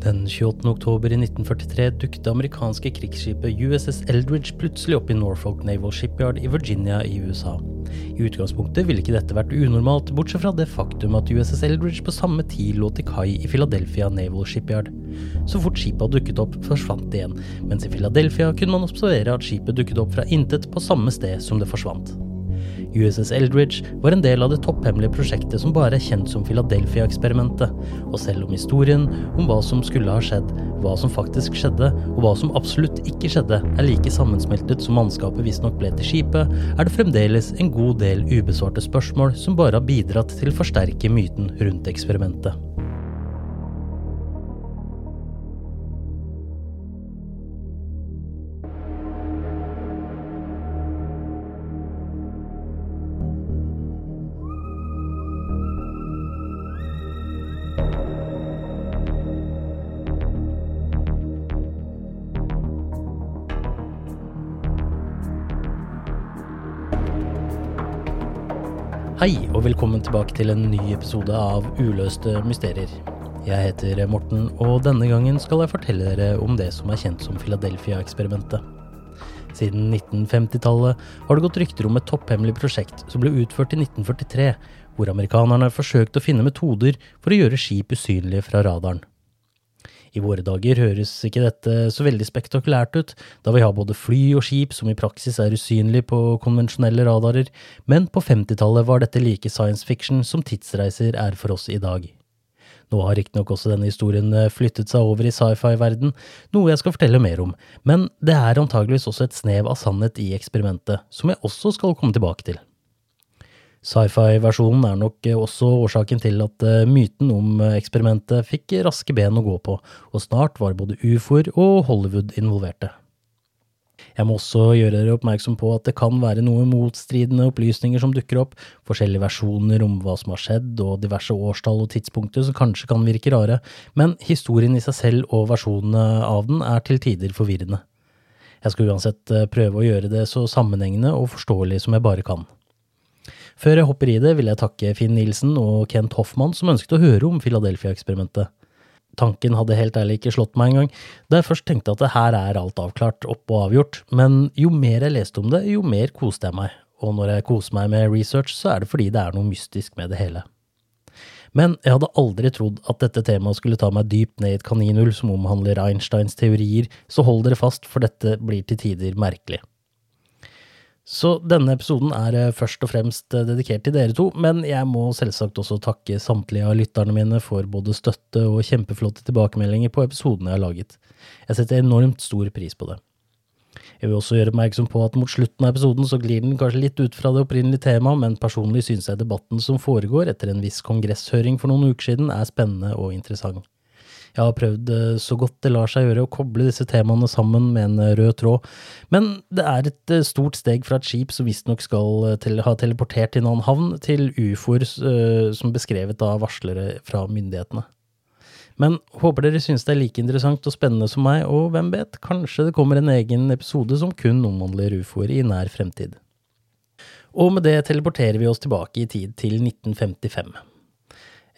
Den 28. oktober i 1943 dukket det amerikanske krigsskipet USS Eldridge plutselig opp i Norfolk Naval Shipyard i Virginia i USA. I utgangspunktet ville ikke dette vært unormalt, bortsett fra det faktum at USS Eldridge på samme tid lå til kai i Philadelphia Naval Shipyard. Så fort skipet hadde dukket opp, forsvant det igjen, mens i Philadelphia kunne man observere at skipet dukket opp fra intet på samme sted som det forsvant. USS Eldridge var en del av det topphemmelige prosjektet som bare er kjent som Philadelphia-eksperimentet, og selv om historien om hva som skulle ha skjedd, hva som faktisk skjedde, og hva som absolutt ikke skjedde, er like sammensmeltet som mannskapet visstnok ble til skipet, er det fremdeles en god del ubesvarte spørsmål som bare har bidratt til å forsterke myten rundt eksperimentet. Hei, og velkommen tilbake til en ny episode av Uløste mysterier. Jeg heter Morten, og denne gangen skal jeg fortelle dere om det som er kjent som Philadelphia-eksperimentet. Siden 1950-tallet har det gått rykter om et topphemmelig prosjekt som ble utført i 1943, hvor amerikanerne forsøkte å finne metoder for å gjøre skip usynlige fra radaren. I våre dager høres ikke dette så veldig spektakulært ut, da vi har både fly og skip som i praksis er usynlige på konvensjonelle radarer, men på 50-tallet var dette like science fiction som tidsreiser er for oss i dag. Nå har riktignok også denne historien eh, flyttet seg over i sci-fi-verden, noe jeg skal fortelle mer om, men det er antageligvis også et snev av sannhet i eksperimentet, som jeg også skal komme tilbake til. Sci-fi-versjonen er nok også årsaken til at eh, myten om eh, eksperimentet fikk raske ben å gå på, og snart var både ufoer og Hollywood involverte. Jeg må også gjøre dere oppmerksom på at det kan være noe motstridende opplysninger som dukker opp, forskjellige versjoner om hva som har skjedd, og diverse årstall og tidspunkter som kanskje kan virke rare, men historien i seg selv og versjonene av den er til tider forvirrende. Jeg skal uansett eh, prøve å gjøre det så sammenhengende og forståelig som jeg bare kan. Før jeg hopper i det, vil jeg takke Finn Nielsen og Kent Hoffmann som ønsket å høre om Philadelphia-eksperimentet. Tanken hadde helt ærlig ikke slått meg engang, da jeg først tenkte at det her er alt avklart, opp og avgjort, men jo mer jeg leste om det, jo mer koste jeg meg, og når jeg koser meg med research, så er det fordi det er noe mystisk med det hele. Men jeg hadde aldri trodd at dette temaet skulle ta meg dypt ned i et kaninhull som omhandler Einsteins teorier, så hold dere fast, for dette blir til tider merkelig. Så denne episoden er eh, først og fremst eh, dedikert til dere to, men jeg må selvsagt også takke samtlige av lytterne mine for både støtte og kjempeflotte tilbakemeldinger på episodene jeg har laget. Jeg setter enormt stor pris på det. Jeg vil også gjøre oppmerksom på at mot slutten av episoden så glir den kanskje litt ut fra det opprinnelige temaet, men personlig synes jeg debatten som foregår etter en viss kongresshøring for noen uker siden er spennende og interessant. Jeg har prøvd eh, så godt det lar seg gjøre å koble disse temaene sammen med en rød tråd, men det er et eh, stort steg fra et skip som visstnok skal til, ha teleportert til en havn, til ufoer som beskrevet av varslere fra myndighetene. Men håper dere synes det er like interessant og spennende som meg, og hvem vet, kanskje det kommer en egen episode som kun omhandler ufoer i nær fremtid. Og med det teleporterer vi oss tilbake i tid til 1955.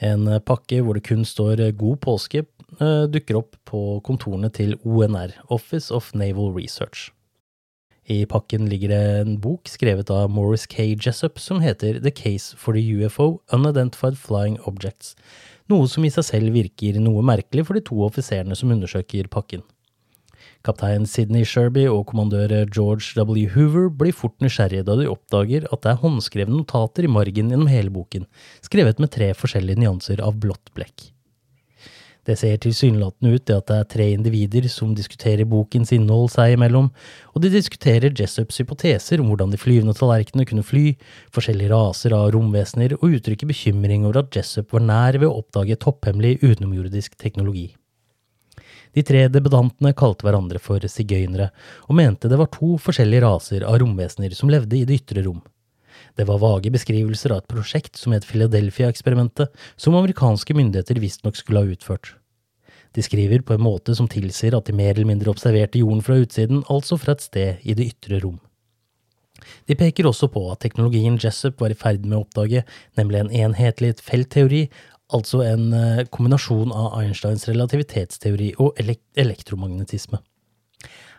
En pakke hvor det kun står 'God påske' eh, dukker opp på kontorene til ONR, Office of Naval Research. I pakken ligger det en bok skrevet av Morris K. Jessup som heter The Case for the UFO Unidentified Flying Objects, noe som i seg selv virker noe merkelig for de to offiserene som undersøker pakken. Kaptein Sidney Sherby og kommandør George W. Hoover blir fort nysgjerrige da de oppdager at det er håndskrevne notater i margen gjennom hele boken, skrevet med tre forskjellige nyanser av blått blekk. Det ser tilsynelatende ut til at det er tre individer som diskuterer bokens innhold seg imellom, og de diskuterer Jessups hypoteser om hvordan de flyvende tallerkenene kunne fly, forskjellige raser av romvesener, og uttrykker bekymring over at Jessup var nær ved å oppdage topphemmelig utenomjordisk teknologi. De tre debutantene kalte hverandre for sigøynere, og mente det var to forskjellige raser av romvesener som levde i det ytre rom. Det var vage beskrivelser av et prosjekt som het Philadelphia-eksperimentet, som amerikanske myndigheter visstnok skulle ha utført. De skriver på en måte som tilsier at de mer eller mindre observerte jorden fra utsiden, altså fra et sted i det ytre rom. De peker også på at teknologien Jessup var i ferd med å oppdage, nemlig en enhetlig feltteori, altså en eh, kombinasjon av Einsteins relativitetsteori og elektromagnetisme.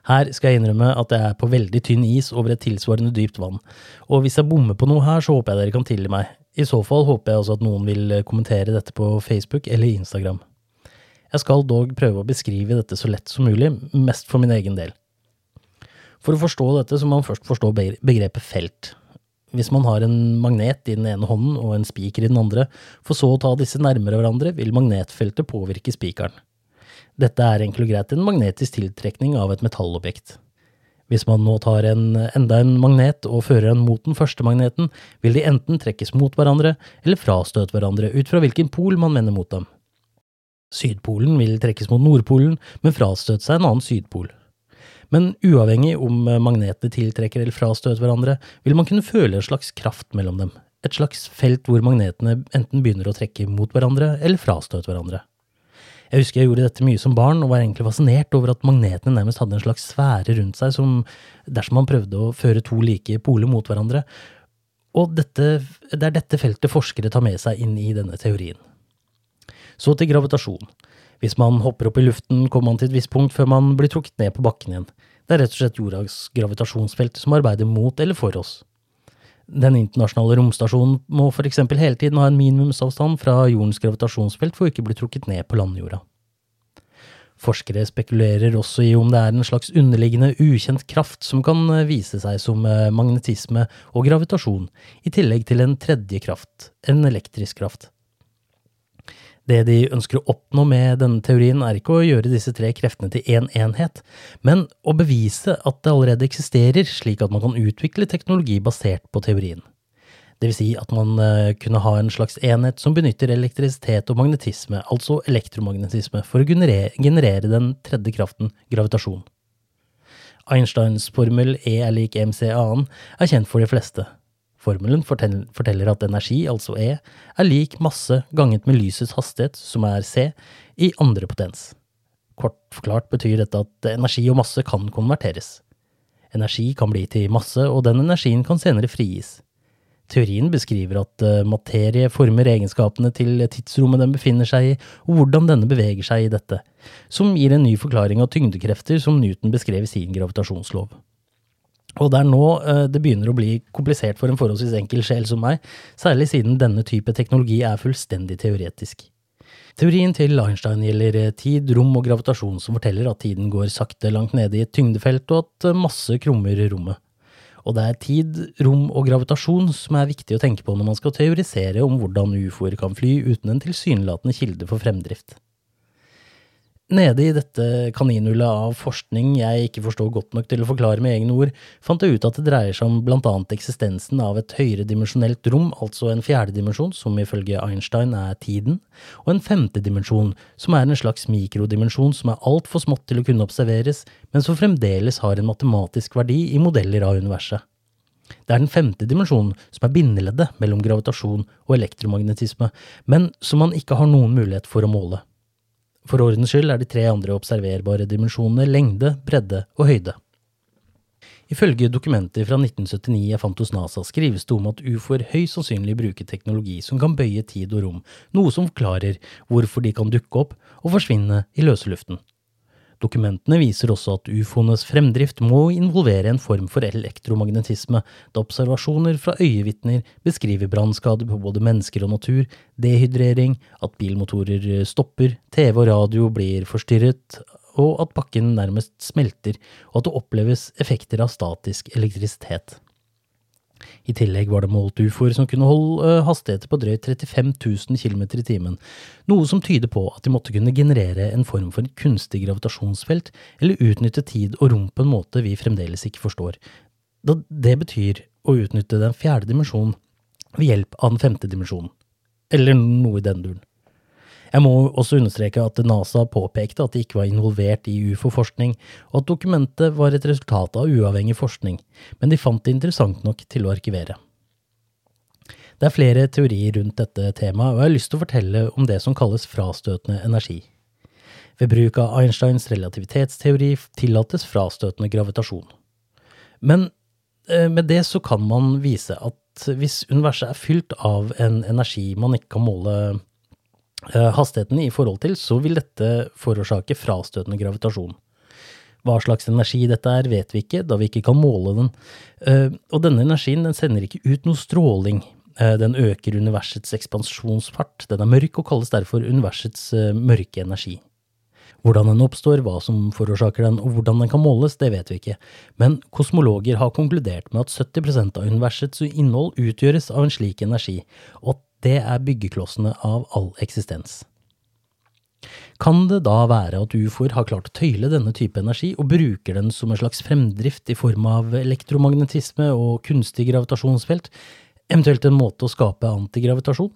Her skal jeg innrømme at jeg er på veldig tynn is over et tilsvarende dypt vann, og hvis jeg bommer på noe her, så håper jeg dere kan tilgi meg. I så fall håper jeg også at noen vil eh, kommentere dette på Facebook eller Instagram. Jeg skal dog prøve å beskrive dette så lett som mulig, mest for min egen del. For å forstå dette så må man først forstå begrepet felt. Hvis man har en magnet i den ene hånden og en spiker i den andre, for så å ta disse nærmere hverandre, vil magnetfeltet påvirke spikeren. Dette er enkelt og greit en magnetisk tiltrekning av et metallobjekt. Hvis man nå tar en, enda en magnet og fører den mot den første magneten, vil de enten trekkes mot hverandre eller frastøte hverandre ut fra hvilken pol man mener mot dem. Sydpolen vil trekkes mot Nordpolen, men frastøte seg en annen sydpol. Men uavhengig om magnetene tiltrekker eller frastøter hverandre, vil man kunne føle en slags kraft mellom dem, et slags felt hvor magnetene enten begynner å trekke mot hverandre eller frastøte hverandre. Jeg husker jeg gjorde dette mye som barn, og var egentlig fascinert over at magnetene nærmest hadde en slags sfære rundt seg, som dersom man prøvde å føre to like poler mot hverandre. Og dette, det er dette feltet forskere tar med seg inn i denne teorien. Så til gravitasjon. Hvis man hopper opp i luften, kommer man til et visst punkt før man blir trukket ned på bakken igjen. Det er rett og slett jordas gravitasjonsfelt som arbeider mot eller for oss. Den internasjonale romstasjonen må for eksempel hele tiden ha en minimumsavstand fra jordens gravitasjonsfelt for å ikke bli trukket ned på landjorda. Forskere spekulerer også i om det er en slags underliggende, ukjent kraft som kan vise seg som eh, magnetisme og gravitasjon, i tillegg til en tredje kraft, en elektrisk kraft. Det de ønsker å oppnå med denne teorien, er ikke å gjøre disse tre kreftene til én en enhet, men å bevise at det allerede eksisterer, slik at man kan utvikle teknologi basert på teorien. Vil si at man uh, kunne ha en slags enhet som benytter elektrisitet og magnetisme, altså elektromagnetisme, for å generere den tredje kraften, gravitasjon. Einsteins formel E er lik mc annen er kjent for de fleste, Formelen forteller at energi, altså E, er lik masse ganget med lysets hastighet, som er C, i andre potens. Kort forklart betyr dette at energi og masse kan konverteres. Energi kan bli til masse, og den energien kan senere frigis. Teorien beskriver at eh, materie former egenskapene til tidsrommet den befinner seg i, og hvordan denne beveger seg i dette, som gir en ny forklaring av tyngdekrefter som Newton beskrev i sin gravitasjonslov. Og det er nå uh, det begynner å bli komplisert for en forholdsvis enkel sjel som meg, særlig siden denne type teknologi er fullstendig teoretisk. Teorien til Einstein gjelder eh, tid, rom og gravitasjon, som forteller at tiden går sakte langt nede i et tyngdefelt, og at eh, masse krummer rommet. Og det er tid, rom og gravitasjon som er viktig å tenke på når man skal teorisere om hvordan ufoer kan fly uten en tilsynelatende kilde for fremdrift. Nede i dette kaninhullet av forskning jeg ikke forstår godt nok til å forklare med egne ord, fant jeg ut at det dreier seg om blant annet eksistensen av et høyredimensjonelt rom, altså en fjerde dimensjon, som ifølge Einstein er tiden, og en femte dimensjon, som er en slags mikrodimensjon som er altfor smått til å kunne observeres, men som fremdeles har en matematisk verdi i modeller av universet. Det er den femte dimensjonen som er bindeleddet mellom gravitasjon og elektromagnetisme, men som man ikke har noen mulighet for å måle. For ordens skyld er de tre andre observerbare dimensjonene lengde, bredde og høyde. Ifølge dokumenter fra 1979 jeg fant hos NASA, skrives det om at ufoer høyst sannsynlig bruker teknologi som kan bøye tid og rom, noe som forklarer hvorfor de kan dukke opp og forsvinne i løse luften. Dokumentene viser også at ufoenes fremdrift må involvere en form for elektromagnetisme, da observasjoner fra øyevitner beskriver brannskader på både mennesker og natur, dehydrering, at bilmotorer stopper, TV og radio blir forstyrret, og at bakken nærmest smelter, og at det oppleves effekter av statisk elektrisitet. I tillegg var det målt ufoer som kunne holde eh, hastigheter på drøyt 35 000 km i timen, noe som tyder på at de måtte kunne generere en form for kunstig gravitasjonsfelt, eller utnytte tid og rom på en måte vi fremdeles ikke forstår. Da det betyr å utnytte den fjerde dimensjonen ved hjelp av den femte dimensjonen. Eller noe i den duren. Jeg må også understreke at NASA påpekte at de ikke var involvert i ufo-forskning, og at dokumentet var et resultat av uavhengig forskning, men de fant det interessant nok til å arkivere. Det er flere teorier rundt dette temaet, og jeg har lyst til å fortelle om det som kalles frastøtende energi. Ved bruk av Einsteins relativitetsteori tillates frastøtende gravitasjon. Men eh, med det så kan man vise at hvis universet er fylt av en energi man ikke kan måle hastigheten i forhold til, så vil dette forårsake frastøtende gravitasjon. Hva slags energi dette er, vet vi ikke, da vi ikke kan måle den. Eh, og denne energien den sender ikke ut noe stråling. Eh, den øker universets ekspansjonsfart. Den er mørk og kalles derfor universets mørke energi. Hvordan den oppstår, hva som forårsaker den, og hvordan den kan måles, det vet vi ikke, men kosmologer har konkludert med at 70% av universets innhold utgjøres av en slik energi, og at det er byggeklossene av all eksistens. Kan det da være at ufoer har klart å tøyle denne type energi og bruker den som en slags fremdrift i form av elektromagnetisme og kunstig gravitasjonsfelt, eventuelt en måte å skape antigravitasjon?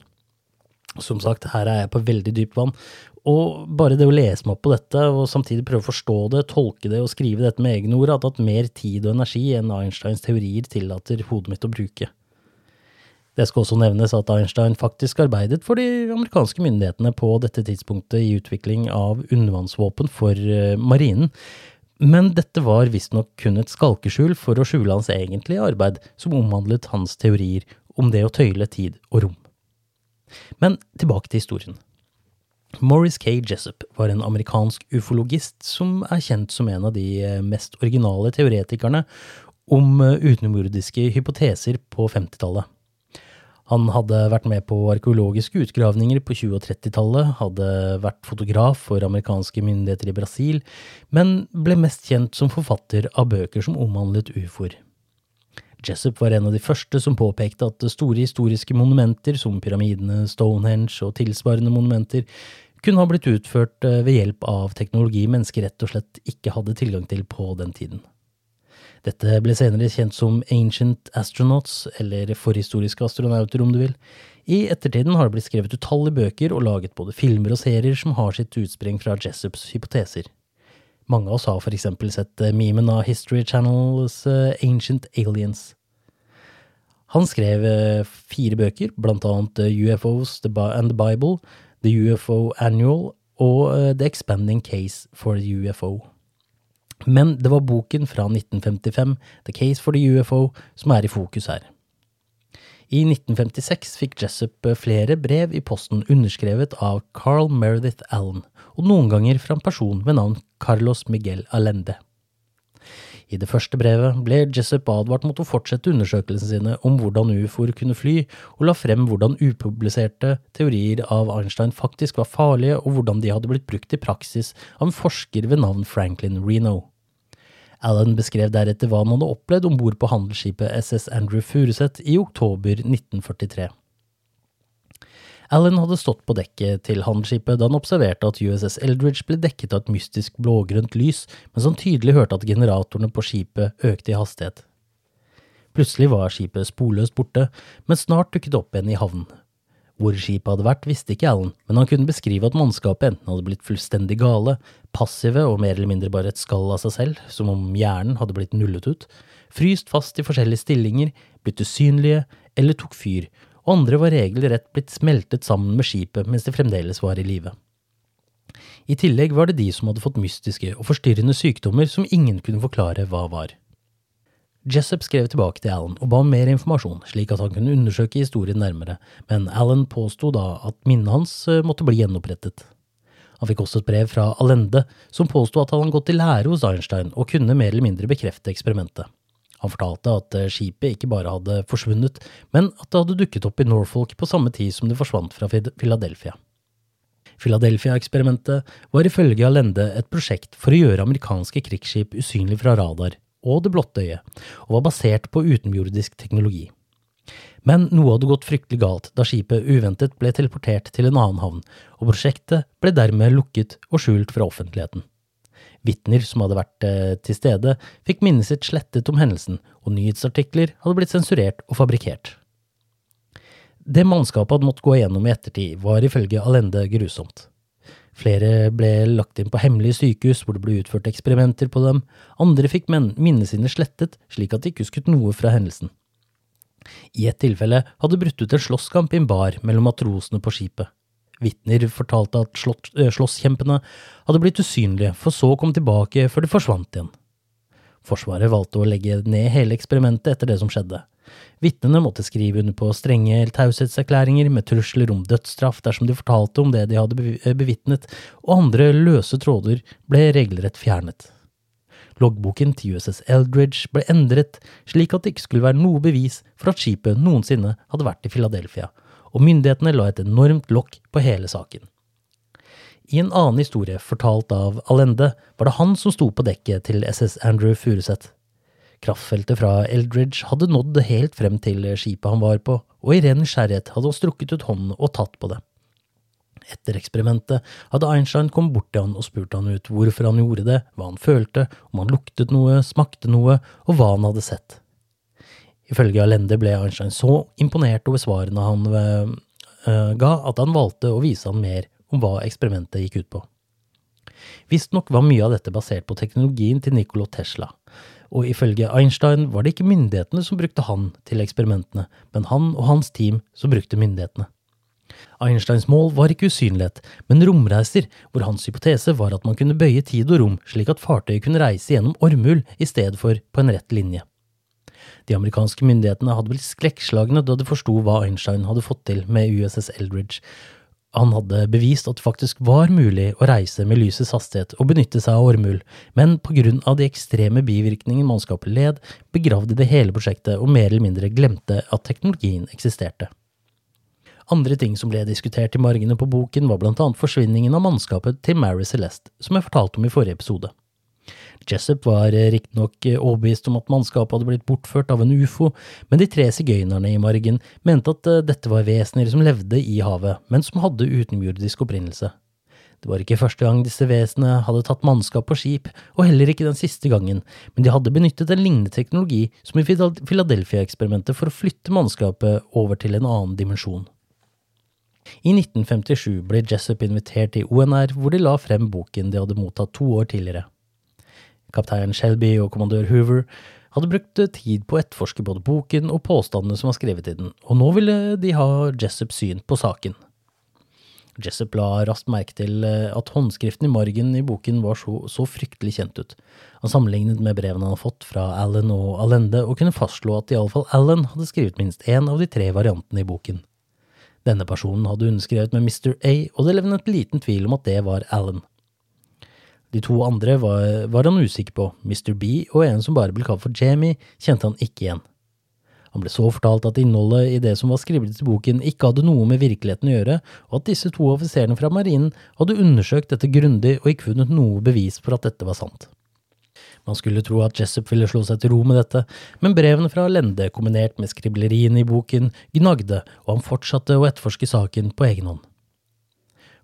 Som sagt, her er jeg på veldig dypt vann, og bare det å lese meg opp på dette, og samtidig prøve å forstå det, tolke det og skrive dette med egne ord, har tatt mer tid og energi enn Einsteins teorier tillater hodet mitt å bruke. Det skal også nevnes at Einstein faktisk arbeidet for de amerikanske myndighetene på dette tidspunktet i utvikling av undervannsvåpen for eh, marinen, men dette var visstnok kun et skalkeskjul for å skjule hans egentlige arbeid, som omhandlet hans teorier om det å tøyle tid og rom. Men tilbake til historien. Morris K. Jessup var en amerikansk ufologist som er kjent som en av de eh, mest originale teoretikerne om eh, utenomjordiske hypoteser på 50-tallet. Han hadde vært med på arkeologiske utgravninger på 20- og 30-tallet, hadde vært fotograf for amerikanske myndigheter i Brasil, men ble mest kjent som forfatter av bøker som omhandlet ufoer. Jessup var en av de første som påpekte at store historiske monumenter som pyramidene, Stonehenge og tilsvarende monumenter kunne ha blitt utført eh, ved hjelp av teknologi mennesker rett og slett ikke hadde tilgang til på den tiden. Dette ble senere kjent som Ancient Astronauts, eller forhistoriske astronauter om du vil. I ettertiden har det blitt skrevet utallige bøker og laget både filmer og serier som har sitt utspring fra Jessups hypoteser. Mange av oss har for eksempel sett eh, memen av History Channels eh, Ancient Aliens. Han skrev eh, fire bøker, blant annet UFOs and the Bible, The UFO Annual og The Expanding Case for the UFO. Men det var boken fra 1955, The Case for the UFO, som er i fokus her. I 1956 fikk Jessup flere brev i posten underskrevet av Carl Meredith Allen, og noen ganger fra en person ved navn Carlos Miguel Allende. I det første brevet ble Jessup advart mot å fortsette undersøkelsene sine om hvordan ufoer kunne fly, og la frem hvordan upubliserte teorier av Einstein faktisk var farlige, og hvordan de hadde blitt brukt i praksis av en forsker ved navn Franklin Reno. Allen beskrev deretter hva han hadde opplevd om bord på handelsskipet SS Andrew Furuseth i oktober 1943. Allen hadde stått på dekket til handelsskipet da han observerte at USS Eldridge ble dekket av et mystisk blågrønt lys, mens han tydelig hørte at generatorene på skipet økte i hastighet. Plutselig var skipet sporløst borte, men snart dukket det opp igjen i havn. Hvor skipet hadde vært, visste ikke Allen, men han kunne beskrive at mannskapet enten hadde blitt fullstendig gale, passive og mer eller mindre bare et skall av seg selv, som om hjernen hadde blitt nullet ut, fryst fast i forskjellige stillinger, blitt usynlige eller tok fyr, og andre var regelrett blitt smeltet sammen med skipet mens de fremdeles var i live. I tillegg var det de som hadde fått mystiske og forstyrrende sykdommer som ingen kunne forklare hva var. Jessup skrev tilbake til Alan og ba om mer informasjon, slik at han kunne undersøke historien nærmere, men Alan påsto da at minnet hans eh, måtte bli gjenopprettet. Han fikk også et brev fra Allende, som påsto at han hadde gått i lære hos Einstein og kunne mer eller mindre bekrefte eksperimentet. Han fortalte at eh, skipet ikke bare hadde forsvunnet, men at det hadde dukket opp i Norfolk på samme tid som det forsvant fra Philadelphia. Philadelphia-eksperimentet var ifølge Allende et prosjekt for å gjøre amerikanske krigsskip usynlige fra radar og det blotte øyet, og var basert på utenjordisk teknologi. Men noe hadde gått fryktelig galt da skipet uventet ble teleportert til en annen havn, og prosjektet ble dermed lukket og skjult fra offentligheten. Vitner som hadde vært eh, til stede, fikk minnet sitt slettet om hendelsen, og nyhetsartikler hadde blitt sensurert og fabrikkert. Det mannskapet hadde måttet gå igjennom i ettertid, var ifølge Allende grusomt. Flere ble lagt inn på hemmelige sykehus hvor det ble utført eksperimenter på dem, andre fikk minnene sine slettet slik at de ikke husket noe fra hendelsen. I et tilfelle hadde brutt ut en slåsskamp i en bar mellom matrosene på skipet. Vitner fortalte at slåsskjempene hadde blitt usynlige, for så å komme tilbake før de forsvant igjen. Forsvaret valgte å legge ned hele eksperimentet etter det som skjedde. Vitnene måtte skrive under på strenge taushetserklæringer med trusler om dødsstraff dersom de fortalte om det de hadde bevitnet, og andre løse tråder ble regelrett fjernet. Loggboken til USS Eldridge ble endret slik at det ikke skulle være noe bevis for at skipet noensinne hadde vært i Philadelphia, og myndighetene la et enormt lokk på hele saken. I en annen historie, fortalt av Allende, var det han som sto på dekket til SS Andrew Furuseth. Kraftfeltet fra Eldridge hadde nådd helt frem til skipet han var på, og i ren nysgjerrighet hadde han strukket ut hånden og tatt på det. Etter eksperimentet hadde Einstein kommet bort til han og spurt han ut hvorfor han gjorde det, hva han følte, om han luktet noe, smakte noe, og hva han hadde sett. Ifølge Allende ble Einstein så imponert over svarene han uh, ga, at han valgte å vise han mer om hva eksperimentet gikk ut på. Visstnok var mye av dette basert på teknologien til Nikola Tesla, og ifølge Einstein var det ikke myndighetene som brukte han til eksperimentene, men han og hans team som brukte myndighetene. Einsteins mål var ikke usynlighet, men romreiser, hvor hans hypotese var at man kunne bøye tid og rom slik at fartøyet kunne reise gjennom ormhull i stedet for på en rett linje. De amerikanske myndighetene hadde blitt skrekkslagne da de forsto hva Einstein hadde fått til med USS Eldridge. Han hadde bevist at det faktisk var mulig å reise med lysets hastighet og benytte seg av ormhull, men på grunn av de ekstreme bivirkningene mannskapet led, begravde det hele prosjektet og mer eller mindre glemte at teknologien eksisterte. Andre ting som ble diskutert i margene på boken, var blant annet forsvinningen av mannskapet til Mary Celeste, som jeg fortalte om i forrige episode. Jessup var eh, riktignok eh, overbevist om at mannskapet hadde blitt bortført av en ufo, men de tre sigøynerne i margen mente at eh, dette var vesener som levde i havet, men som hadde utenjordisk opprinnelse. Det var ikke første gang disse vesenene hadde tatt mannskap på skip, og heller ikke den siste gangen, men de hadde benyttet en lignende teknologi som i Philadelphia-eksperimentet for å flytte mannskapet over til en annen dimensjon. I 1957 ble Jessup invitert til ONR, hvor de la frem boken de hadde mottatt to år tidligere. Kaptein Shelby og kommandør Hoover hadde brukt tid på å etterforske både boken og påstandene som var skrevet i den, og nå ville de ha Jessups syn på saken. Jessup la raskt merke til eh, at håndskriften i margen i boken var så, så fryktelig kjent ut. Han sammenlignet med brevene han hadde fått fra Allen og Allende, og kunne fastslå at iallfall Allen hadde skrevet minst én av de tre variantene i boken. Denne personen hadde underskrevet med Mr. A, og det levnet liten tvil om at det var Allen. De to andre var, var, han usikker på, Mr. B og en som bare ble kalt for Jamie, kjente han ikke igjen. Han ble så fortalt at innholdet i det som var skrevet i boken ikke hadde noe med virkeligheten å gjøre, og at disse to offiserene fra marinen hadde undersøkt dette grundig og ikke funnet noe bevis for at dette var sant. Man skulle tro at Jessup ville slå seg til ro med dette, men brevene fra Lende kombinert med skribleriene i boken gnagde, og han fortsatte å etterforske saken på egen hånd.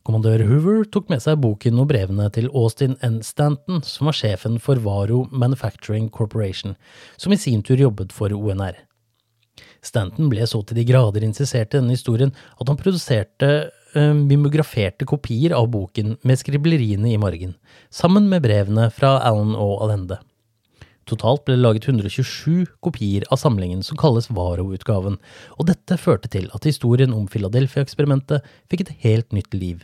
Kommandør Hoover tok med seg boken og brevene til Austin N. Stanton, som var sjefen for Varo Manufacturing Corporation, som i sin tur jobbet for ONR. Stanton ble så til de grader interessert i denne historien at han produserte uh, mimograferte kopier av boken med skribleriene i margen, sammen med brevene fra Alan og Allende. Totalt ble det laget 127 kopier av samlingen som kalles Varo-utgaven, og dette førte til at historien om Philadelphia-eksperimentet fikk et helt nytt liv.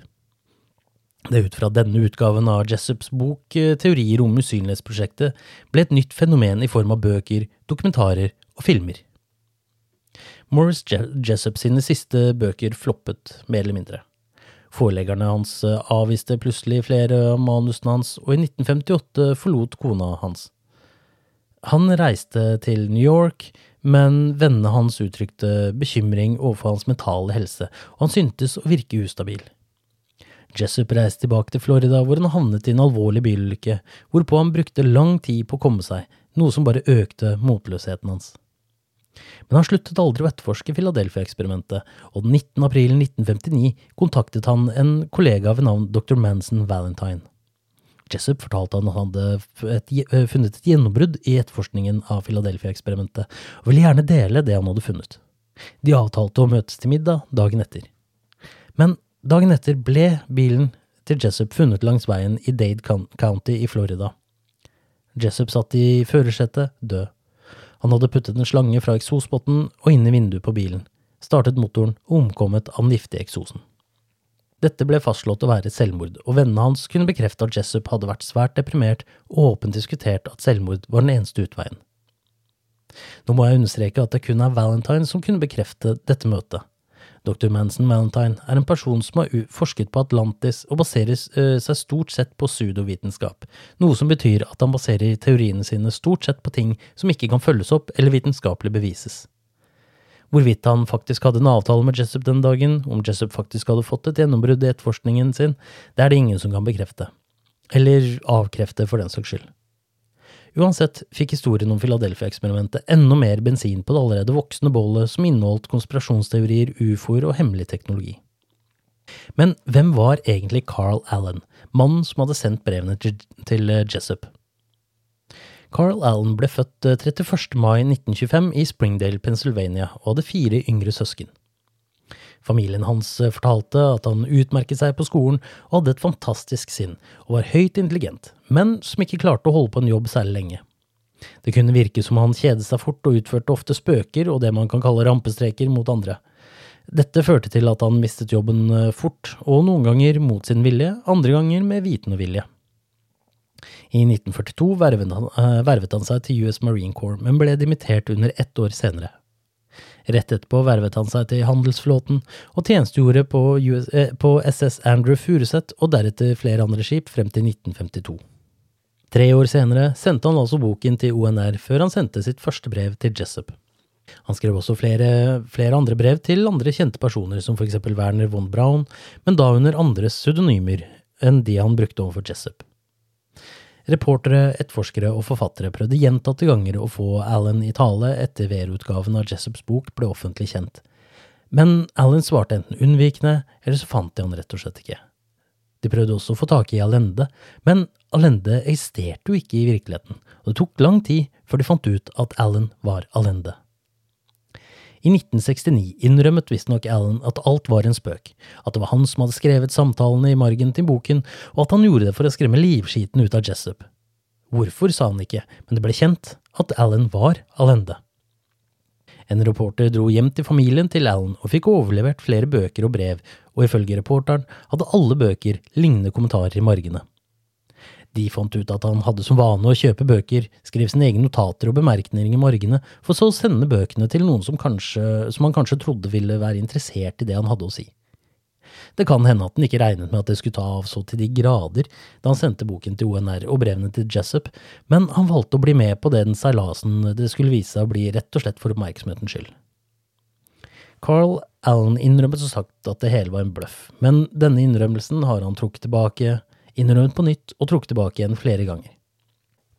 Det er ut fra denne utgaven av Jessups bok eh, Teorier om usynlighetsprosjektet ble et nytt fenomen i form av bøker, dokumentarer og filmer. Morris Jessup sine siste bøker floppet, mer eller mindre. Foreleggerne hans eh, avviste plutselig flere av manusene hans, og i 1958 forlot kona hans. Han reiste til New York, men vennene hans uttrykte bekymring overfor hans mentale helse, og han syntes å virke ustabil. Jessup reiste tilbake til Florida, hvor han havnet i en alvorlig bilulykke, hvorpå han brukte lang tid på å komme seg, noe som bare økte motløsheten hans. Men han sluttet aldri å etterforske Philadelphia-eksperimentet, og den 19. april 1959 kontaktet han en kollega ved navn dr. Manson Valentine. Jessup fortalte han at han hadde eh, funnet et gjennombrudd i etterforskningen av Philadelphia-eksperimentet, og ville gjerne dele det han hadde funnet. De avtalte å møtes til middag dagen etter. Men dagen etter ble bilen til Jessup funnet langs veien i Dade County i Florida. Jessup satt i førersetet, død. Han hadde puttet en slange fra eksospotten og inn i vinduet på bilen, startet motoren og omkommet av den giftige eksosen. Dette ble fastslått å være selvmord, og vennene hans kunne bekrefte at Jessup hadde vært svært deprimert og åpent diskutert at selvmord var den eneste utveien. Nå må jeg understreke at det kun er Valentine som kunne bekrefte dette møtet. Dr. Manson Valentine er en person som har forsket på Atlantis og baserer uh, seg stort sett på pseudovitenskap, noe som betyr at han baserer teoriene sine stort sett på ting som ikke kan følges opp eller vitenskapelig bevises. Hvorvidt han faktisk hadde en avtale med Jessup den dagen, om Jessup faktisk hadde fått et gjennombrudd i etterforskningen sin, det er det ingen som kan bekrefte. Eller avkrefte, for den saks skyld. Uansett fikk historien om Philadelphia-eksperimentet enda mer bensin på det allerede voksne bollet som inneholdt konspirasjonsteorier, ufoer og hemmelig teknologi. Men hvem var egentlig Carl Allen, mannen som hadde sendt brevene til Jessup? Carl Allen ble født 31. Eh, mai 1925 i Springdale, Pennsylvania, og hadde fire yngre søsken. Familien hans eh, fortalte at han utmerket seg på skolen og hadde et fantastisk sinn, og var høyt intelligent, men som ikke klarte å holde på en jobb særlig lenge. Det kunne virke som han kjedet seg fort og utførte ofte spøker og det man kan kalle rampestreker mot andre. Dette førte til at han mistet jobben eh, fort, og noen ganger mot sin vilje, andre ganger med viten og vilje. I 1942 vervet han, uh, vervet han seg til US Marine Corps, men ble dimittert under ett år senere. Rett etterpå vervet han seg til handelsflåten, og tjenestegjorde på, US, eh, på SS Andrew Furuseth og deretter flere andre skip frem til 1952. Tre år senere sendte han altså boken til ONR før han sendte sitt første brev til Jessup. Han skrev også flere, flere andre brev til andre kjente personer, som for eksempel Werner von Braun, men da under andres pseudonymer enn de han brukte overfor Jessup. Reportere, etterforskere og forfattere prøvde gjentatte ganger å få Allen i tale etter VR-utgaven av Jessups bok ble offentlig kjent. Men Allen svarte enten unnvikende, eller så fant de han rett og slett ikke. De prøvde også å få tak i Allende, men Allende eksisterte jo ikke i virkeligheten, og det tok lang tid før de fant ut at Allen var Allende. I 1969 innrømmet visstnok Allen at alt var en spøk, at det var han som hadde skrevet samtalene i margen til boken, og at han gjorde det for å skremme livskiten ut av Jessup. Hvorfor, sa han ikke, men det ble kjent at Allen var Allende. En reporter dro hjem til familien til Allen og fikk overlevert flere bøker og brev, og ifølge reporteren hadde alle bøker lignende kommentarer i margene. De fant ut at han hadde som vane å kjøpe bøker, skrev sine egne notater og bemerkninger i margene, for så å sende bøkene til noen som, kanskje, som han kanskje trodde ville være interessert i det han hadde å si. Det kan hende at han ikke regnet med at det skulle ta av så til de grader da han sendte boken til ONR og brevene til Jessup, men han valgte å bli med på den seilasen det skulle vise seg å bli rett og slett for oppmerksomhetens skyld. Carl Allen innrømmet så sagt at det hele var en bløff, men denne innrømmelsen har han trukket tilbake innrømmet på nytt og trukket tilbake igjen flere ganger.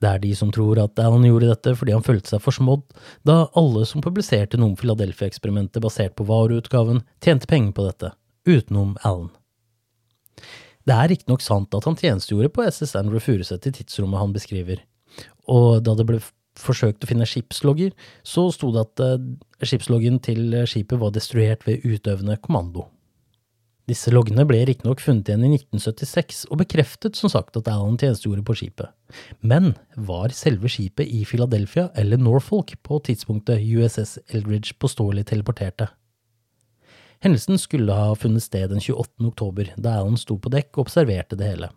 Det er de som tror at Alan gjorde dette fordi han følte seg forsmådd, da alle som publiserte noe om Philadelphia-eksperimentet basert på vareutgaven, tjente penger på dette, utenom Alan. Det er riktignok sant at han tjenestegjorde på SS Andrew Furuset i tidsrommet han beskriver, og da det ble forsøkt å finne skipslogger, så sto det at uh, skipsloggen til skipet var destruert ved utøvende kommando. Disse loggene ble riktignok funnet igjen i 1976 og bekreftet som sagt at Allen tjenestegjorde på skipet. Men var selve skipet i Philadelphia eller Norfolk på tidspunktet USS Eldridge påståelig teleporterte? Hendelsen skulle ha funnet sted den 28. oktober, da Allen sto på dekk og observerte det hele.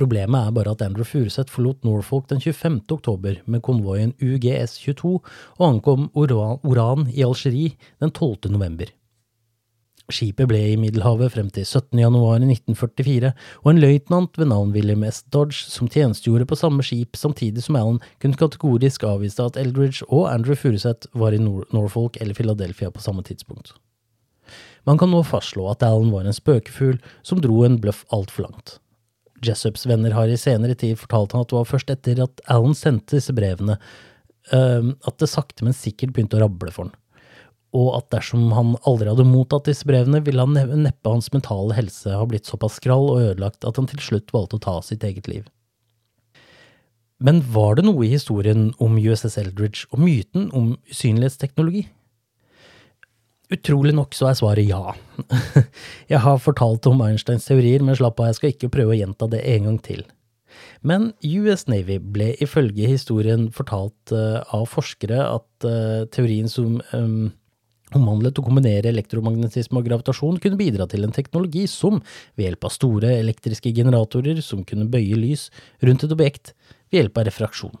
Problemet er bare at Andrew Furuseth forlot Norfolk den 25. oktober med konvoien UGS-22 og ankom Oran i Algerie den 12. november. Skipet ble i Middelhavet frem til 17. januar 1944, og en løytnant ved navn William S. Dodge, som tjenestegjorde på samme skip samtidig som Allen, kunne kategorisk avvise at Eldridge og Andrew Furuseth var i Nor Norfolk eller Philadelphia på samme tidspunkt. Man kan nå fastslå at Allen var en spøkefugl som dro en bløff altfor langt. Jessups venner har i senere tid fortalt han at det var først etter at Allen sendte disse brevene, at det sakte, men sikkert begynte å rable for han og at dersom han aldri hadde mottatt disse brevene, ville han neppe hans mentale helse ha blitt såpass skrall og ødelagt at han til slutt valgte å ta sitt eget liv. Men var det noe i historien om USS Eldridge og myten om usynlighetsteknologi? Utrolig nok så er svaret ja. Jeg har fortalt om Einsteins teorier, men slapp av, jeg skal ikke prøve å gjenta det en gang til. Men US Navy ble ifølge historien fortalt uh, av forskere at uh, teorien som um, omhandlet å kombinere elektromagnetisme og gravitasjon kunne bidra til en teknologi som, ved hjelp av store elektriske generatorer som kunne bøye lys rundt et objekt ved hjelp av refraksjon.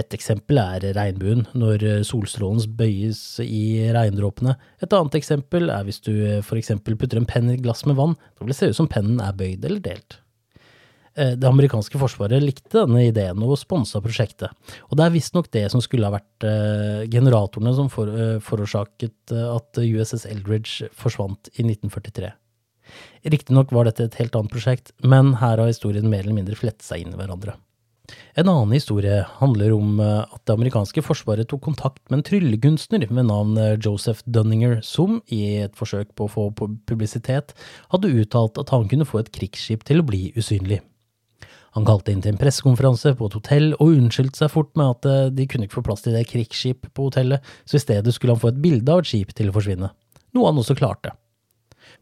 Et eksempel er regnbuen, når solstrålen bøyes i regndråpene. Et annet eksempel er hvis du for eksempel putter en penn i et glass med vann, da vil det se ut som pennen er bøyd eller delt. Eh, det amerikanske forsvaret likte denne ideen og sponsa prosjektet. Og det er visstnok det som skulle ha vært eh, generatorene som eh, forårsaket at USS Eldridge forsvant i 1943. Riktignok var dette et helt annet prosjekt, men her har historien mer eller mindre flettet seg inn i hverandre. En annen historie handler om at det amerikanske forsvaret tok kontakt med en tryllekunstner ved navn Joseph Dunninger, som, i et forsøk på å få publisitet, hadde uttalt at han kunne få et krigsskip til å bli usynlig. Han kalte inn til en pressekonferanse på et hotell og unnskyldte seg fort med at eh, de kunne ikke få plass til det krigsskip på hotellet, så i stedet skulle han få et bilde av et skip til å forsvinne, noe han også klarte.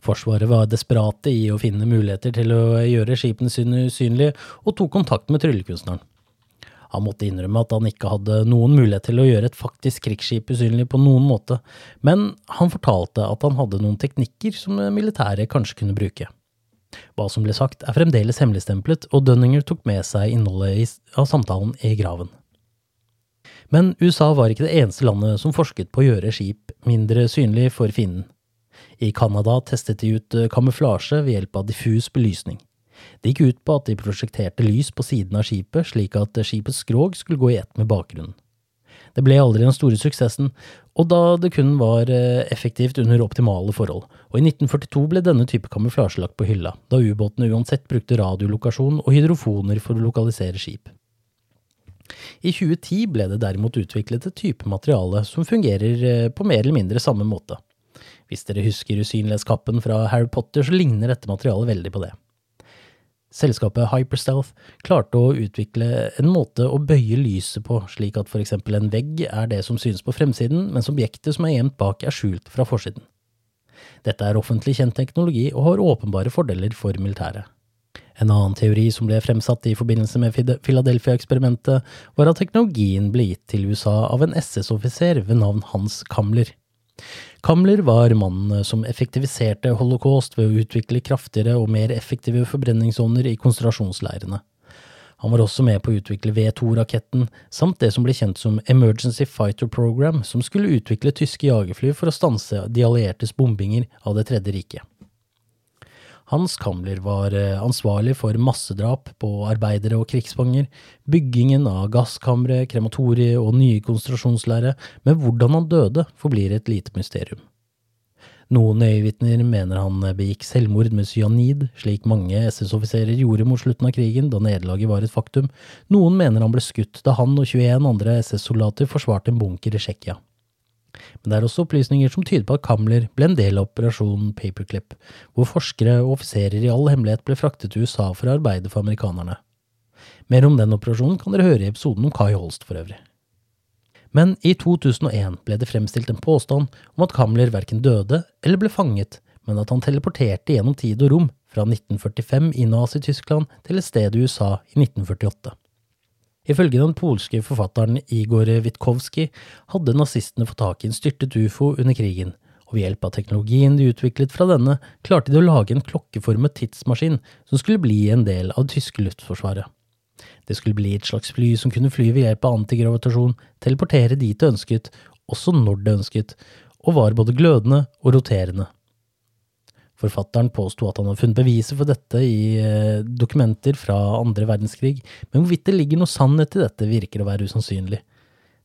Forsvaret var desperate i å finne muligheter til å gjøre skipene sine usynlige, og tok kontakt med tryllekunstneren. Han måtte innrømme at han ikke hadde noen mulighet til å gjøre et faktisk krigsskip usynlig på noen måte, men han fortalte at han hadde noen teknikker som militæret kanskje kunne bruke. Hva som ble sagt, er fremdeles hemmeligstemplet, og Dunninger tok med seg innholdet av samtalen i graven. Men USA var ikke det eneste landet som forsket på å gjøre skip mindre synlig for fienden. I Canada testet de ut eh, kamuflasje ved hjelp av diffus belysning. Det gikk ut på at de prosjekterte lys på siden av skipet, slik at skipets skrog skulle gå i ett med bakgrunnen. Det ble aldri den store suksessen, og da det kun var eh, effektivt under optimale forhold, og i 1942 ble denne type kamuflasje lagt på hylla, da ubåtene uansett brukte radiolokasjon og hydrofoner for å lokalisere skip. I 2010 ble det derimot utviklet et type materiale som fungerer eh, på mer eller mindre samme måte. Hvis dere husker usynlighetskappen fra Harry Potter, så ligner dette materialet veldig på det. Selskapet Hyperstealth klarte å utvikle en måte å bøye lyset på, slik at eksempel en vegg er det som synes på fremsiden, mens objektet som er gjemt bak er skjult fra forsiden. Dette er offentlig kjent teknologi og har åpenbare fordeler for militæret. En annen teori som ble fremsatt i forbindelse med Philadelphia-eksperimentet, var at teknologien ble gitt til USA av en SS-offiser ved navn Hans Kamler. Kamler var mannen som effektiviserte holocaust ved å utvikle kraftigere og mer effektive forbrenningsovner i konsentrasjonsleirene. Han var også med på å utvikle V2-raketten, samt det som ble kjent som Emergency Fighter Program, som skulle utvikle tyske jagerfly for å stanse de alliertes bombinger av Det tredje riket. Hans Kamler var eh, ansvarlig for massedrap på arbeidere og krigsfanger, byggingen av gasskamre, krematoriet og nye konsentrasjonsleirer, men hvordan han døde forblir et lite mysterium. Noen øyevitner mener han begikk selvmord med cyanid, slik mange SS-offiserer gjorde mot slutten av krigen, da nederlaget var et faktum. Noen mener han ble skutt da han og 21 andre SS-soldater forsvarte en bunker i Tsjekkia. Men det er også opplysninger som tyder på at Kamler ble en del av operasjonen Paperclip, hvor forskere og offiserer i all hemmelighet ble fraktet til USA for å arbeide for amerikanerne. Mer om den operasjonen kan dere høre i episoden om Kai Holst for øvrig. Men i 2001 ble det fremstilt en påstand om at Kamler verken døde eller ble fanget, men at han teleporterte gjennom tid og rom fra 1945 i Nazi-Tyskland til et sted i USA i 1948. Ifølge den polske forfatteren Igor Witkowski hadde nazistene fått tak i en styrtet ufo under krigen, og ved hjelp av teknologien de utviklet fra denne, klarte de å lage en klokkeformet tidsmaskin som skulle bli en del av det tyske luftforsvaret. Det skulle bli et slags fly som kunne fly ved hjelp av antigravitasjon, teleportere dit det ønsket, også når det ønsket, og var både glødende og roterende. Forfatteren påsto at han hadde funnet beviser for dette i eh, dokumenter fra andre verdenskrig, men hvorvidt det ligger noe sannhet i dette, virker å være usannsynlig.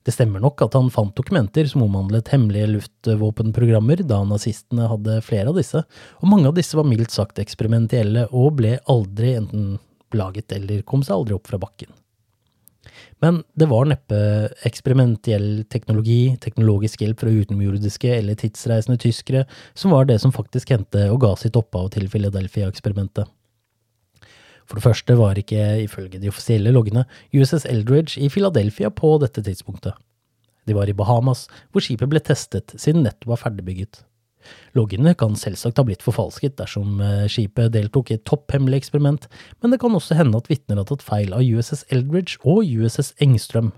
Det stemmer nok at han fant dokumenter som omhandlet hemmelige luftvåpenprogrammer, da nazistene hadde flere av disse, og mange av disse var mildt sagt eksperimentelle og ble aldri enten laget eller kom seg aldri opp fra bakken. Men det var neppe eksperimentell teknologi, teknologisk hjelp fra utenomjordiske eller tidsreisende tyskere som var det som faktisk hendte og ga sitt opphav til Philadelphia-eksperimentet. For det første var ikke, ifølge de offisielle loggene, USS Eldridge i Philadelphia på dette tidspunktet. De var i Bahamas, hvor skipet ble testet siden nettopp var ferdigbygget. Loggene kan selvsagt ha blitt forfalsket dersom eh, skipet deltok i et topphemmelig eksperiment, men det kan også hende at vitner har tatt feil av USS Eldridge og USS Engstrøm.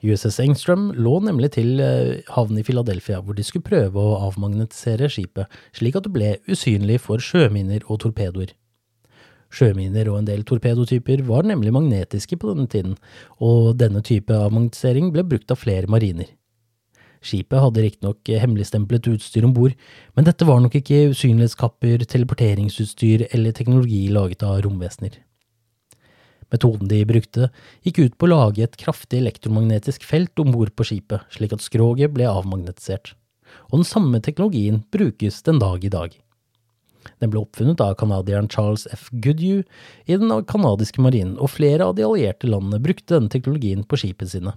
USS Engstrøm lå nemlig til eh, havnen i Philadelphia, hvor de skulle prøve å avmagnetisere skipet, slik at det ble usynlig for sjøminer og torpedoer. Sjøminer og en del torpedotyper var nemlig magnetiske på denne tiden, og denne type avmagnetisering ble brukt av flere mariner. Skipet hadde riktignok hemmeligstemplet utstyr om bord, men dette var nok ikke usynlighetskapper, teleporteringsutstyr eller teknologi laget av romvesener. Metoden de brukte, gikk ut på å lage et kraftig elektromagnetisk felt om bord på skipet, slik at skroget ble avmagnetisert. Og den samme teknologien brukes den dag i dag. Den ble oppfunnet av canadieren Charles F. Goodyew i den canadiske marinen, og flere av de allierte landene brukte denne teknologien på skipene sine.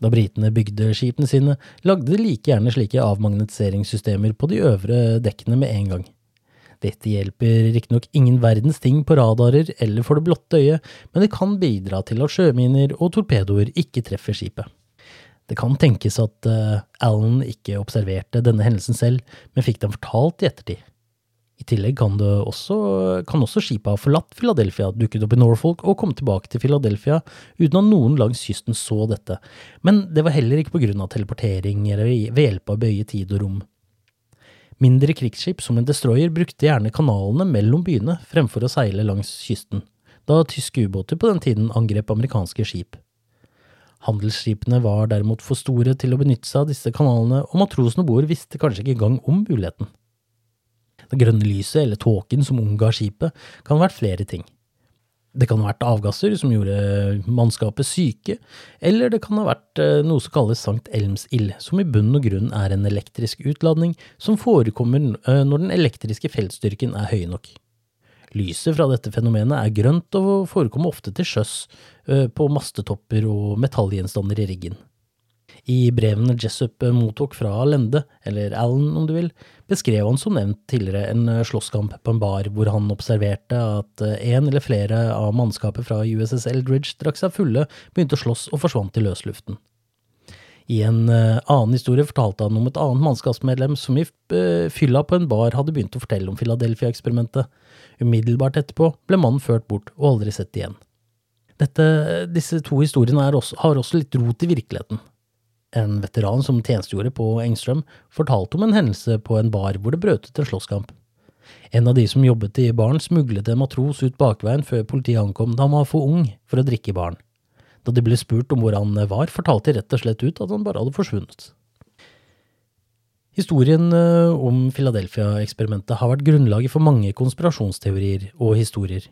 Da britene bygde skipene sine, lagde de like gjerne slike avmagnetiseringssystemer på de øvre dekkene med en gang. Dette hjelper riktignok ingen verdens ting på radarer eller for det blotte øyet, men det kan bidra til at sjøminer og torpedoer ikke treffer skipet. Det kan tenkes at uh, Allen ikke observerte denne hendelsen selv, men fikk den fortalt i ettertid. I tillegg kan, også, kan også skipet ha forlatt Philadelphia, dukket opp i Norfolk og kommet tilbake til Philadelphia uten at noen langs kysten så dette, men det var heller ikke på grunn av teleportering eller ved hjelp av å bøye tid og rom. Mindre krigsskip som en destroyer brukte gjerne kanalene mellom byene fremfor å seile langs kysten, da tyske ubåter på den tiden angrep amerikanske skip. Handelsskipene var derimot for store til å benytte seg av disse kanalene, og matrosen om bord visste kanskje ikke engang om muligheten. Det grønne lyset eller tåken som omga skipet, kan ha vært flere ting. Det kan ha vært avgasser som gjorde mannskapet syke, eller det kan ha vært eh, noe som kalles Sankt Elms-ild, som i bunn og grunn er en elektrisk utladning som forekommer eh, når den elektriske feltstyrken er høy nok. Lyset fra dette fenomenet er grønt og forekommer ofte til sjøs, eh, på mastetopper og metallgjenstander i riggen. I brevene Jessup mottok fra Lende, eller Allen om du vil, beskrev han som nevnt tidligere en eh, slåsskamp på en bar hvor han observerte at eh, en eller flere av mannskapet fra USS Eldridge drakk seg fulle, begynte å slåss og forsvant i løsluften. I en uh, annen historie fortalte han om et annet mannskapsmedlem som i fylla på en bar hadde begynt å fortelle om Philadelphia-eksperimentet. Umiddelbart etterpå ble mannen ført bort og aldri sett igjen. Dette, disse to historiene også, har også litt rot i virkeligheten. En veteran som tjenestegjorde på Engstrøm, fortalte om en hendelse på en bar hvor det brøt ut en slåsskamp. En av de som jobbet i baren, smuglet en matros ut bakveien før politiet ankom da han var for ung for å drikke i baren. Da de ble spurt om hvor han var, fortalte de rett og slett ut at han bare hadde forsvunnet. Historien eh, om Philadelphia-eksperimentet har vært grunnlaget for mange konspirasjonsteorier og historier.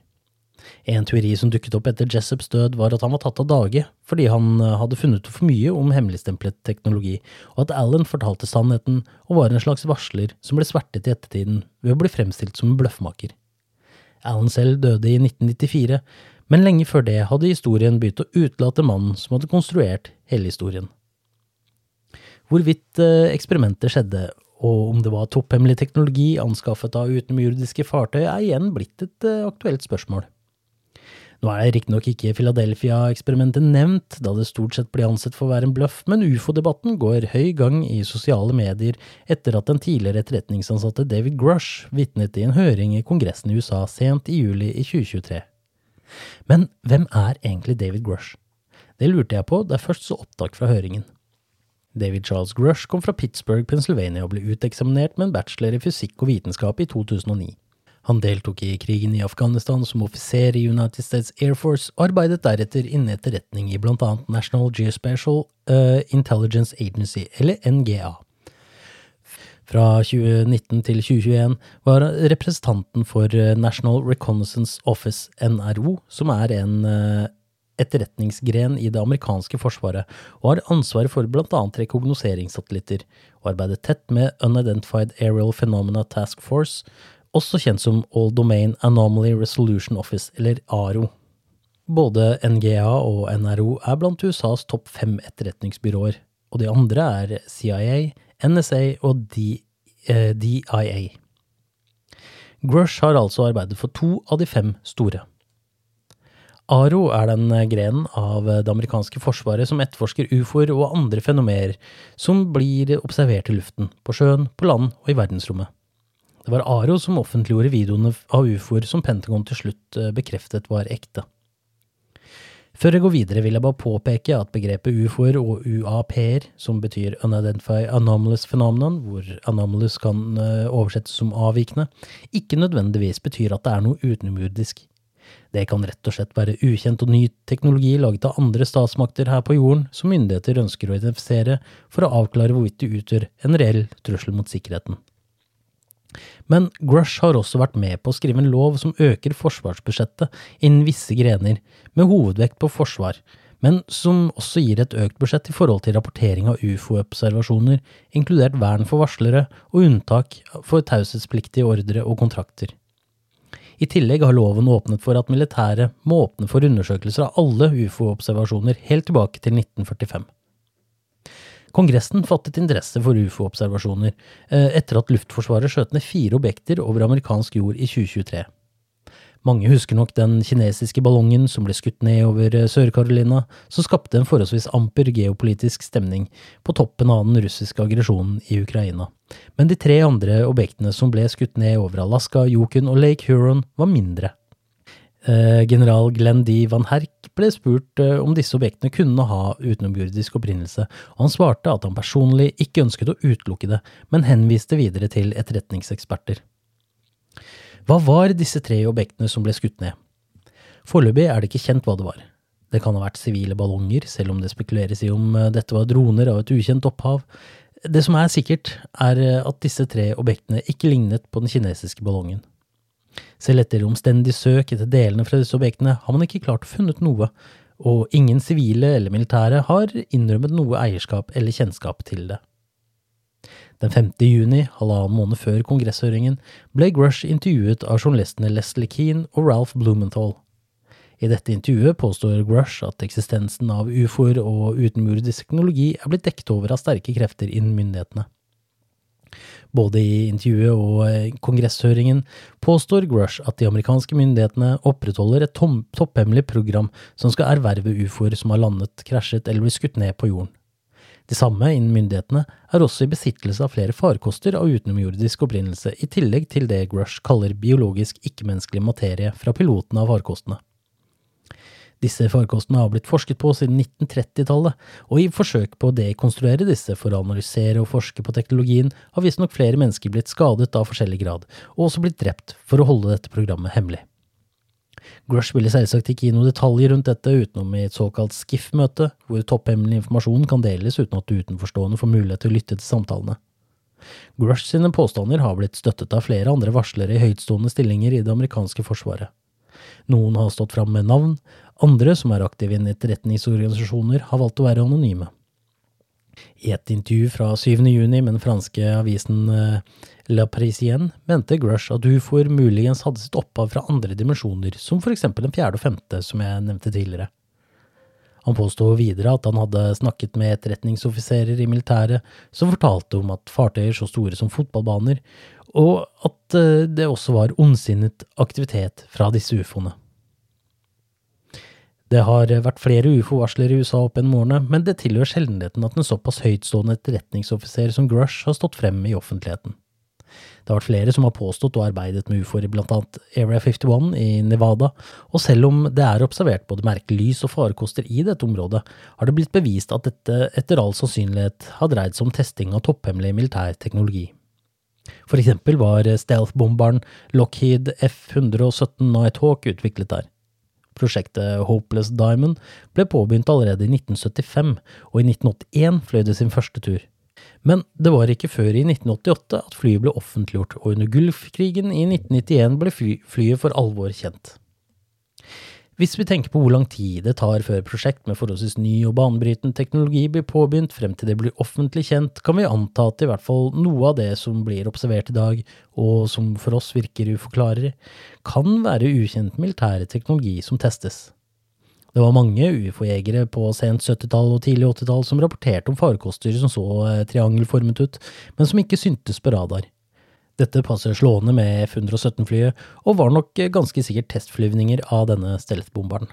En teori som dukket opp etter Jessups død, var at han var tatt av dage fordi han eh, hadde funnet ut for mye om hemmeligstemplet teknologi, og at Alan fortalte sannheten og var en slags varsler som ble svertet i ettertiden ved å bli fremstilt som en bløffmaker. Alan selv døde i 1994, men lenge før det hadde historien begynt å utelate mannen som hadde konstruert hele historien. Hvorvidt eksperimenter eksperimentet skjedde, og om det var topphemmelig teknologi anskaffet av utenomjordiske fartøy, er igjen blitt et eh, aktuelt spørsmål. Nå er riktignok ikke Philadelphia-eksperimentet nevnt, da det stort sett blir ansett for å være en bløff, men ufo-debatten går høy gang i sosiale medier etter at den tidligere etterretningsansatte David Grush vitnet i en høring i Kongressen i USA sent i juli i 2023. Men hvem er egentlig David Grush? Det lurte jeg på da jeg først så opptak fra høringen. David Charles Grush kom fra Pittsburgh, Pennsylvania og ble uteksaminert med en bachelor i fysikk og vitenskap i 2009. Han deltok i krigen i Afghanistan som offiser i United States Air Force, og arbeidet deretter innen etterretning i annet National Geospatial uh, Intelligence Agency, eller NGA. Fra 2019 til 2021 var representanten for eh, National Reconnaissance Office, NRO, som er en uh, etterretningsgren i det amerikanske forsvaret, og har ansvaret for annet rekognoseringssatellitter, og arbeidet tett med Unidentified Aerial Phenomena Task Force, også kjent som All Domain Anomaly Resolution Office, eller ARO. Både NGA og NRO er blant USAs topp fem etterretningsbyråer, og de andre er CIA, NSA og DIA. Eh, Grush har altså arbeidet for to av de fem store. ARO er den grenen av det amerikanske forsvaret som etterforsker ufoer og andre fenomener som blir observert i luften, på sjøen, på land og i verdensrommet. Det var Aro som offentliggjorde videoene av ufoer som Pentagon til slutt eh, bekreftet var ekte. Før jeg går videre, vil jeg bare påpeke at begrepet ufoer og UAP-er, som betyr Unidentified Anomalous Phenomenon, hvor anomalous kan eh, oversettes som avvikende, ikke nødvendigvis betyr at det er noe utenomjordisk. Det kan rett og slett være ukjent og ny teknologi laget av andre statsmakter her på jorden som myndigheter ønsker å identifisere for å avklare hvorvidt det utgjør en reell trussel mot sikkerheten. Men Grush har også vært med på å skrive en lov som øker forsvarsbudsjettet innen visse grener, med hovedvekt på forsvar, men som også gir et økt budsjett i forhold til rapportering av ufo-observasjoner, inkludert vern for varslere og unntak for taushetspliktige ordre og kontrakter. I tillegg har loven åpnet for at militæret må åpne for undersøkelser av alle ufo-observasjoner helt tilbake til 1945. Kongressen fattet interesse for ufo-observasjoner eh, etter at Luftforsvaret skjøt ned fire objekter over amerikansk jord i 2023. Mange husker nok den kinesiske ballongen som ble skutt ned over eh, Sør-Carolina, som skapte en forholdsvis amper geopolitisk stemning på toppen av den russiske aggresjonen i Ukraina. Men de tre andre objektene som ble skutt ned over Alaska, Yukon og Lake Huron, var mindre. Eh, general Glenn D. Van Herk ble spurt eh, om disse objektene kunne ha utenomjordisk opprinnelse, og han svarte at han personlig ikke ønsket å utelukke det, men henviste videre til etterretningseksperter. Hva var disse tre objektene som ble skutt ned? Foreløpig er det ikke kjent hva det var. Det kan ha vært sivile ballonger, selv om det spekuleres i om eh, dette var droner av et ukjent opphav. Det som er sikkert, er at disse tre objektene ikke lignet på den kinesiske ballongen. Selv etter omstendig søk etter delene fra disse objektene har man ikke klart funnet noe, og ingen sivile eller militære har innrømmet noe eierskap eller kjennskap til det. Den 5. juni, halvannen måned før kongresshøringen, ble Grush intervjuet av journalistene Leslie Keane og Ralph Blumenthal. I dette intervjuet påstår Grush at eksistensen av ufoer og utenmurdisk teknologi er blitt dekket over av sterke krefter innen myndighetene. Både i intervjuet og eh, kongresshøringen påstår Grush at de amerikanske myndighetene opprettholder et topphemmelig program som skal erverve ufoer som har landet, krasjet eller blitt skutt ned på jorden. De samme innen myndighetene er også i besittelse av flere farkoster av utenomjordisk opprinnelse, i tillegg til det Grush kaller biologisk ikke-menneskelig materie fra pilotene av farkostene. Disse farkostene har blitt forsket på siden 1930-tallet, og i forsøk på å dekonstruere disse for å analysere og forske på teknologien, har visstnok flere mennesker blitt skadet av forskjellig grad, og også blitt drept for å holde dette programmet hemmelig. Grush ville selvsagt ikke gi noen detaljer rundt dette utenom i et såkalt SKIF-møte, hvor topphemmelig informasjon kan deles uten at utenforstående får mulighet til å lytte til samtalene. Grush sine påstander har blitt støttet av flere andre varslere i høytstående stillinger i det amerikanske forsvaret. Noen har stått fram med navn, andre som er aktive innen etterretningsorganisasjoner, har valgt å være anonyme. I et intervju fra 7. juni med den franske avisen eh, La Parisienne mente Grush at ufoer muligens hadde sitt opphav fra andre dimensjoner, som for eksempel den fjerde og femte, som jeg nevnte tidligere. Han påsto videre at han hadde snakket med etterretningsoffiserer i militæret som fortalte om at fartøyer så store som fotballbaner, og at eh, det også var ondsinnet aktivitet fra disse ufoene. Det har vært flere ufo-varsler i USA opp gjennom årene, men det tilhører sjeldenheten at en såpass høytstående etterretningsoffiser som Grush har stått frem i offentligheten. Det har vært flere som har påstått og arbeidet med ufoer i blant annet Area 51 i Nevada, og selv om det er observert både merkelig lys og farekoster i dette området, har det blitt bevist at dette etter all sannsynlighet har dreid seg om testing av topphemmelig militær teknologi. For eksempel var stealth-bomberen Lockheed F-117 Nighthawk utviklet der. Prosjektet Hopeless Diamond ble påbegynt allerede i 1975, og i 1981 fløy det sin første tur. Men det var ikke før i 1988 at flyet ble offentliggjort, og under Gulfkrigen i 1991 ble flyet for alvor kjent. Hvis vi tenker på hvor lang tid det tar før prosjekt med forholdsvis ny og banebrytende teknologi blir påbegynt frem til det blir offentlig kjent, kan vi anta at i hvert fall noe av det som blir observert i dag, og som for oss virker uforklarlig, kan være ukjent militære teknologi som testes. Det var mange ufo-jegere på sent 70-tall og tidlig 80-tall som rapporterte om farkoster som så eh, triangelformet ut, men som ikke syntes på radar. Dette passer slående med F-117-flyet, og var nok ganske sikkert testflyvninger av denne stealth-bomberen.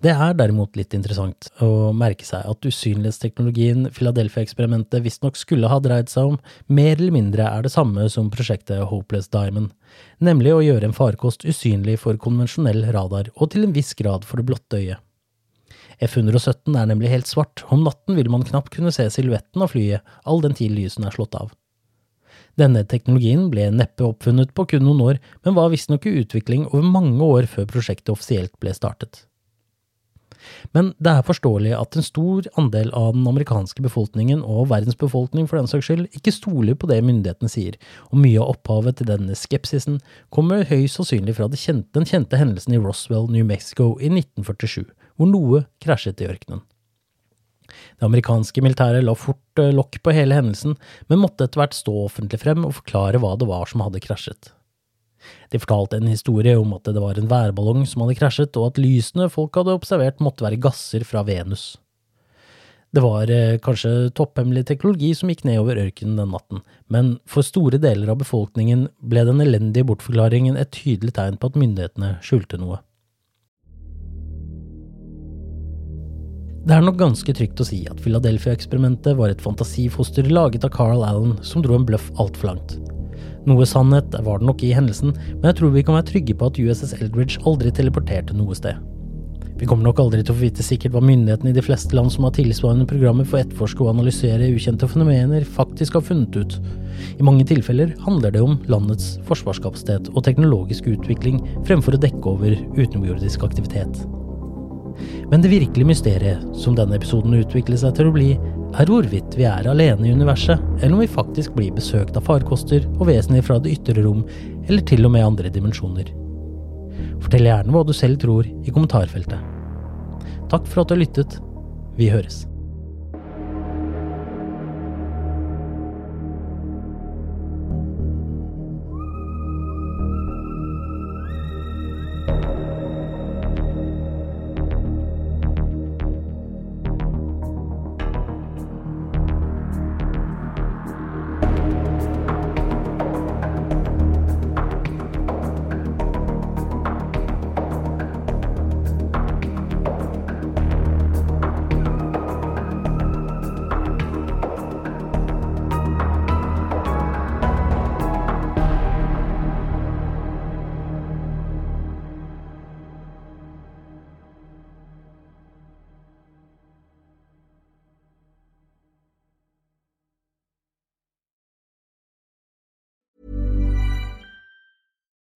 Det er derimot litt interessant å merke seg at usynlighetsteknologien Philadelphia-eksperimentet visstnok skulle ha dreid seg om, mer eller mindre er det samme som prosjektet Hopeless Diamond, nemlig å gjøre en farkost usynlig for konvensjonell radar, og til en viss grad for det blotte øyet. F-117 er nemlig helt svart, om natten vil man knapt kunne se silhuetten av flyet, all den tid lysene er slått av. Denne teknologien ble neppe oppfunnet på kun noen år, men var visstnok i utvikling over mange år før prosjektet offisielt ble startet. Men det er forståelig at en stor andel av den amerikanske befolkningen, og verdens befolkning for den saks skyld, ikke stoler på det myndighetene sier, og mye av opphavet til denne skepsisen kommer høyst sannsynlig fra den kjente hendelsen i Roswell, New Mexico i 1947, hvor noe krasjet i ørkenen. Det amerikanske militæret la fort eh, lokk på hele hendelsen, men måtte etter hvert stå offentlig frem og forklare hva det var som hadde krasjet. De fortalte en historie om at det var en værballong som hadde krasjet, og at lysene folk hadde observert måtte være gasser fra Venus. Det var eh, kanskje topphemmelig teknologi som gikk nedover ørkenen den natten, men for store deler av befolkningen ble den elendige bortforklaringen et tydelig tegn på at myndighetene skjulte noe. Det er nok ganske trygt å si at Philadelphia-eksperimentet var et fantasifoster laget av Carl Allen som dro en bløff altfor langt. Noe sannhet var det nok i hendelsen, men jeg tror vi kan være trygge på at USS Eldridge aldri teleporterte noe sted. Vi kommer nok aldri til å få vite sikkert hva myndighetene i de fleste land som har tilsvarende programmer for å etterforske og analysere ukjente fenomener, faktisk har funnet ut. I mange tilfeller handler det om landets forsvarskapasitet og teknologisk utvikling fremfor å dekke over utenomjordisk aktivitet. Men det virkelige mysteriet som denne episoden utvikler seg til å bli, er hvorvidt vi er alene i universet, eller om vi faktisk blir besøkt av farkoster og vesener fra det ytre rom, eller til og med andre dimensjoner. Fortell gjerne hva du selv tror i kommentarfeltet. Takk for at du har lyttet. Vi høres.